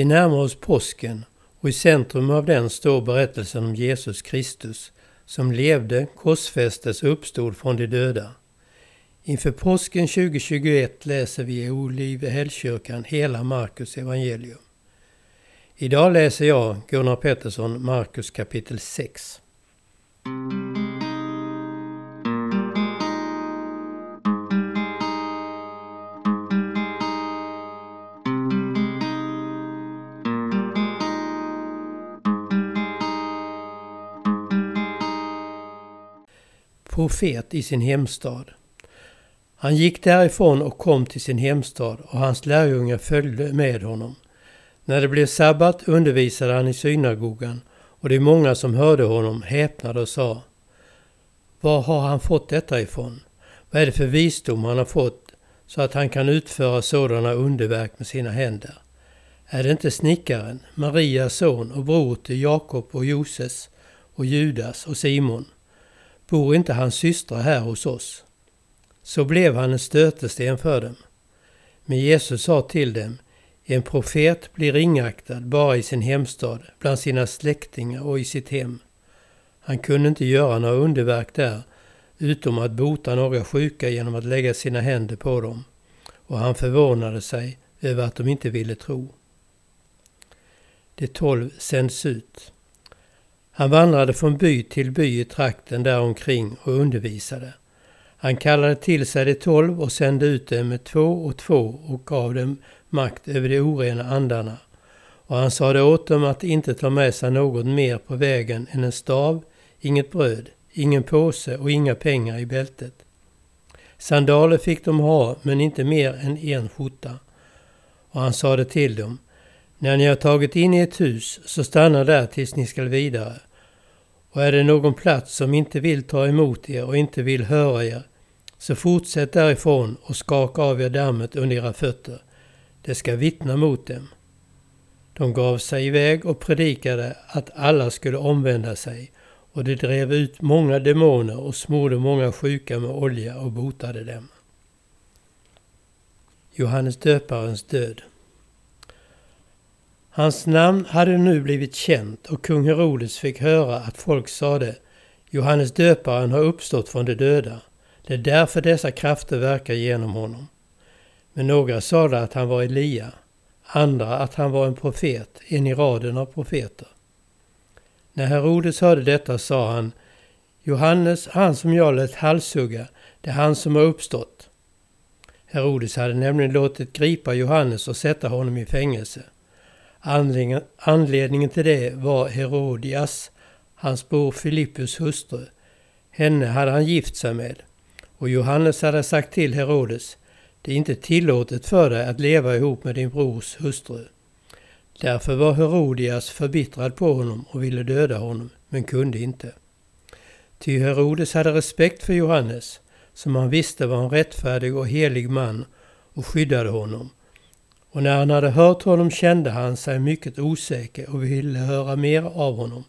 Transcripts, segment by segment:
Vi närmar oss påsken och i centrum av den står berättelsen om Jesus Kristus som levde, korsfästes och uppstod från de döda. Inför påsken 2021 läser vi i Olivehällskyrkan hela Markus evangelium. Idag läser jag, Gunnar Pettersson, Markus kapitel 6. Profet i sin hemstad. Han gick därifrån och kom till sin hemstad och hans lärjungar följde med honom. När det blev sabbat undervisade han i synagogan och de många som hörde honom häpnade och sa Var har han fått detta ifrån? Vad är det för visdom han har fått så att han kan utföra sådana underverk med sina händer? Är det inte snickaren, Marias son och bror till Jakob och Joses och Judas och Simon? Bor inte hans systrar här hos oss? Så blev han en stötesten för dem. Men Jesus sa till dem, en profet blir ringaktad bara i sin hemstad, bland sina släktingar och i sitt hem. Han kunde inte göra några underverk där, utom att bota några sjuka genom att lägga sina händer på dem. Och han förvånade sig över att de inte ville tro. De tolv sänds ut. Han vandrade från by till by i trakten däromkring och undervisade. Han kallade till sig de tolv och sände ut dem med två och två och gav dem makt över de orena andarna. Och han sade åt dem att inte ta med sig något mer på vägen än en stav, inget bröd, ingen påse och inga pengar i bältet. Sandaler fick de ha, men inte mer än en skjorta. Och han sade till dem, när ni har tagit in i ett hus, så stanna där tills ni skall vidare. Och är det någon plats som inte vill ta emot er och inte vill höra er, så fortsätt därifrån och skaka av er dammet under era fötter. Det ska vittna mot dem. De gav sig iväg och predikade att alla skulle omvända sig och de drev ut många demoner och smorde många sjuka med olja och botade dem. Johannes döparens död Hans namn hade nu blivit känt och kung Herodes fick höra att folk sade Johannes döparen har uppstått från de döda. Det är därför dessa krafter verkar genom honom. Men några sade att han var Elia, andra att han var en profet, en i raden av profeter. När Herodes hörde detta sa han Johannes, han som jag lät halshugga, det är han som har uppstått. Herodes hade nämligen låtit gripa Johannes och sätta honom i fängelse. Anledningen till det var Herodias, hans bror Filippus hustru. Henne hade han gift sig med. Och Johannes hade sagt till Herodes, det är inte tillåtet för dig att leva ihop med din brors hustru. Därför var Herodias förbittrad på honom och ville döda honom, men kunde inte. Ty Herodes hade respekt för Johannes, som han visste var en rättfärdig och helig man och skyddade honom och när han hade hört honom kände han sig mycket osäker och ville höra mer av honom.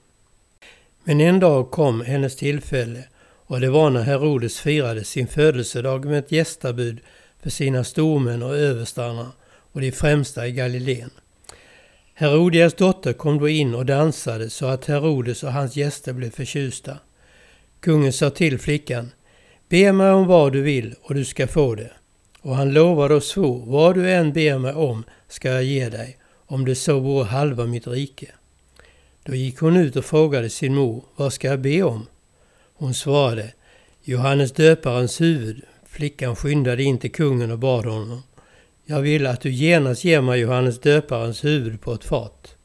Men en dag kom hennes tillfälle och det var när Herodes firade sin födelsedag med ett gästabud för sina stormän och överstarna och de främsta i Galileen. Herodias dotter kom då in och dansade så att Herodes och hans gäster blev förtjusta. Kungen sa till flickan Be mig om vad du vill och du ska få det. Och han lovade och svor, vad du än ber mig om ska jag ge dig, om det så vore halva mitt rike. Då gick hon ut och frågade sin mor, vad ska jag be om? Hon svarade, Johannes döparens huvud. Flickan skyndade in till kungen och bad honom, jag vill att du genast ger mig Johannes döparens huvud på ett fat.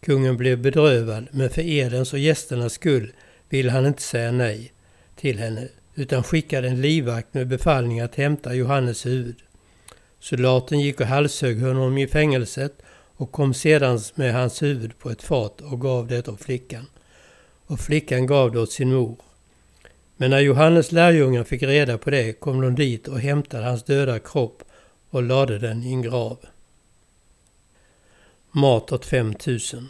Kungen blev bedrövad, men för edens och gästernas skull ville han inte säga nej till henne, utan skickade en livvakt med befallning att hämta Johannes huvud. Soldaten gick och halshögg honom i fängelset och kom sedan med hans huvud på ett fat och gav det åt flickan. Och flickan gav det åt sin mor. Men när Johannes lärjungar fick reda på det kom de dit och hämtade hans döda kropp och lade den i en grav. Mat åt 5000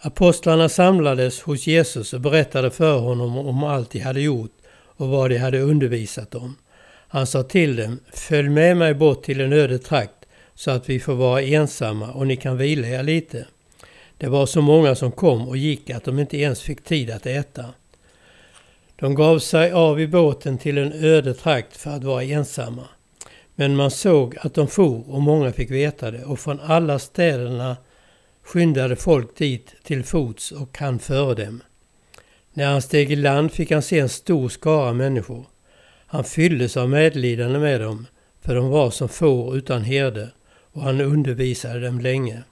Apostlarna samlades hos Jesus och berättade för honom om allt de hade gjort och vad de hade undervisat om. Han sa till dem, följ med mig bort till en öde trakt så att vi får vara ensamma och ni kan vila er lite. Det var så många som kom och gick att de inte ens fick tid att äta. De gav sig av i båten till en öde trakt för att vara ensamma. Men man såg att de for och många fick veta det och från alla städerna skyndade folk dit till fots och han före dem. När han steg i land fick han se en stor skara människor. Han fylldes av medlidande med dem, för de var som får utan herde, och han undervisade dem länge.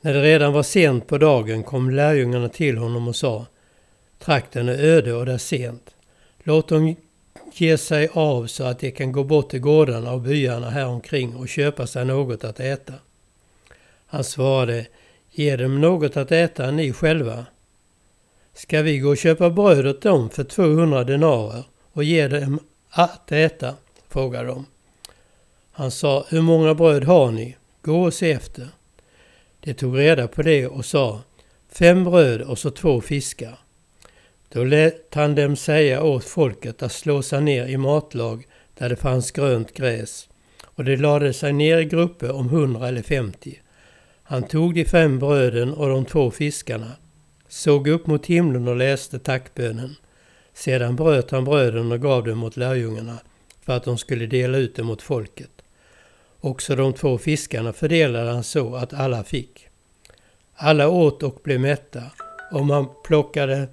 När det redan var sent på dagen kom lärjungarna till honom och sa Trakten är öde och det är sent. Låt dem ge sig av så att de kan gå bort till gårdarna och byarna häromkring och köpa sig något att äta. Han svarade Ge dem något att äta ni själva. Ska vi gå och köpa bröd åt dem för 200 denarer och ge dem att äta? frågade de. Han sa, hur många bröd har ni? Gå och se efter. De tog reda på det och sa, fem bröd och så två fiskar. Då lät han dem säga åt folket att slå sig ner i matlag där det fanns grönt gräs. Och de lade sig ner i grupper om hundra eller femtio. Han tog de fem bröden och de två fiskarna, såg upp mot himlen och läste tackbönen. Sedan bröt han bröden och gav dem åt lärjungarna för att de skulle dela ut dem åt folket. Också de två fiskarna fördelade han så att alla fick. Alla åt och blev mätta och man plockade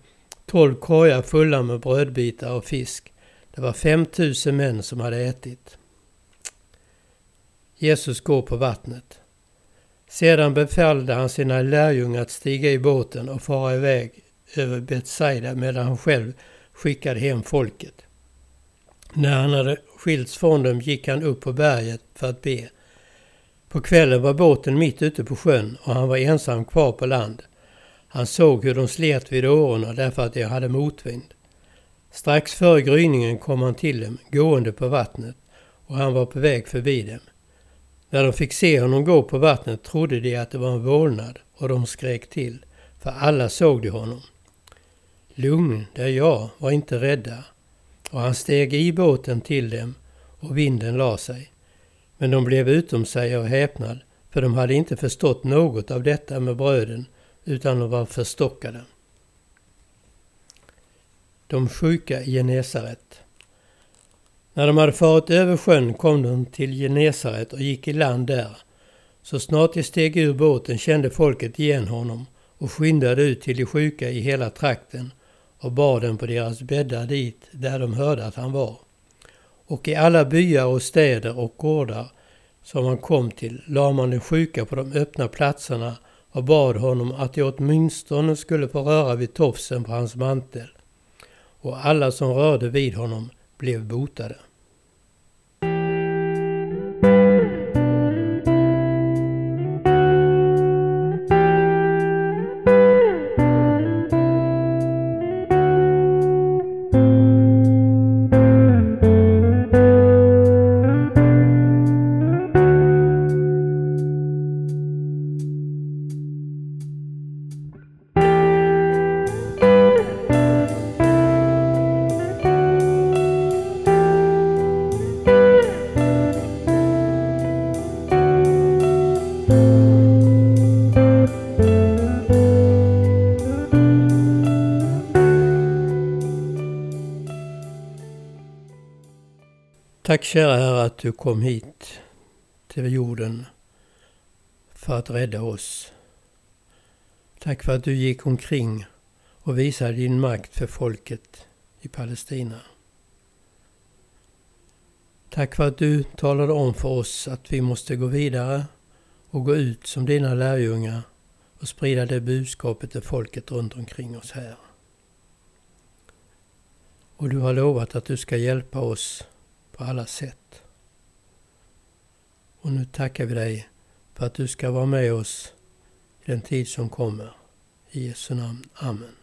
tolv korgar fulla med brödbitar och fisk. Det var fem tusen män som hade ätit. Jesus går på vattnet. Sedan befallde han sina lärjungar att stiga i båten och fara iväg över Betsaida medan han själv skickade hem folket. När han hade skilts från dem gick han upp på berget för att be. På kvällen var båten mitt ute på sjön och han var ensam kvar på land. Han såg hur de slet vid årorna därför att de hade motvind. Strax före gryningen kom han till dem, gående på vattnet, och han var på väg förbi dem. När de fick se honom gå på vattnet trodde de att det var en vålnad och de skrek till, för alla såg de honom. Lugn, det är jag, var inte rädda. Och han steg i båten till dem och vinden la sig. Men de blev utom sig av häpnad, för de hade inte förstått något av detta med bröden, utan de var förstockade. De sjuka i Genesaret. När de hade farit över sjön kom de till Genesaret och gick i land där. Så snart de steg ur båten kände folket igen honom och skyndade ut till de sjuka i hela trakten och bar dem på deras bäddar dit där de hörde att han var. Och i alla byar och städer och gårdar som han kom till la man de sjuka på de öppna platserna och bad honom att de åtminstone skulle få röra vid tofsen på hans mantel. Och alla som rörde vid honom blev botade. Tack kära Herre att du kom hit till jorden för att rädda oss. Tack för att du gick omkring och visade din makt för folket i Palestina. Tack för att du talade om för oss att vi måste gå vidare och gå ut som dina lärjungar och sprida det budskapet till folket runt omkring oss här. Och du har lovat att du ska hjälpa oss på alla sätt. Och nu tackar vi dig för att du ska vara med oss i den tid som kommer. I Jesu namn. Amen.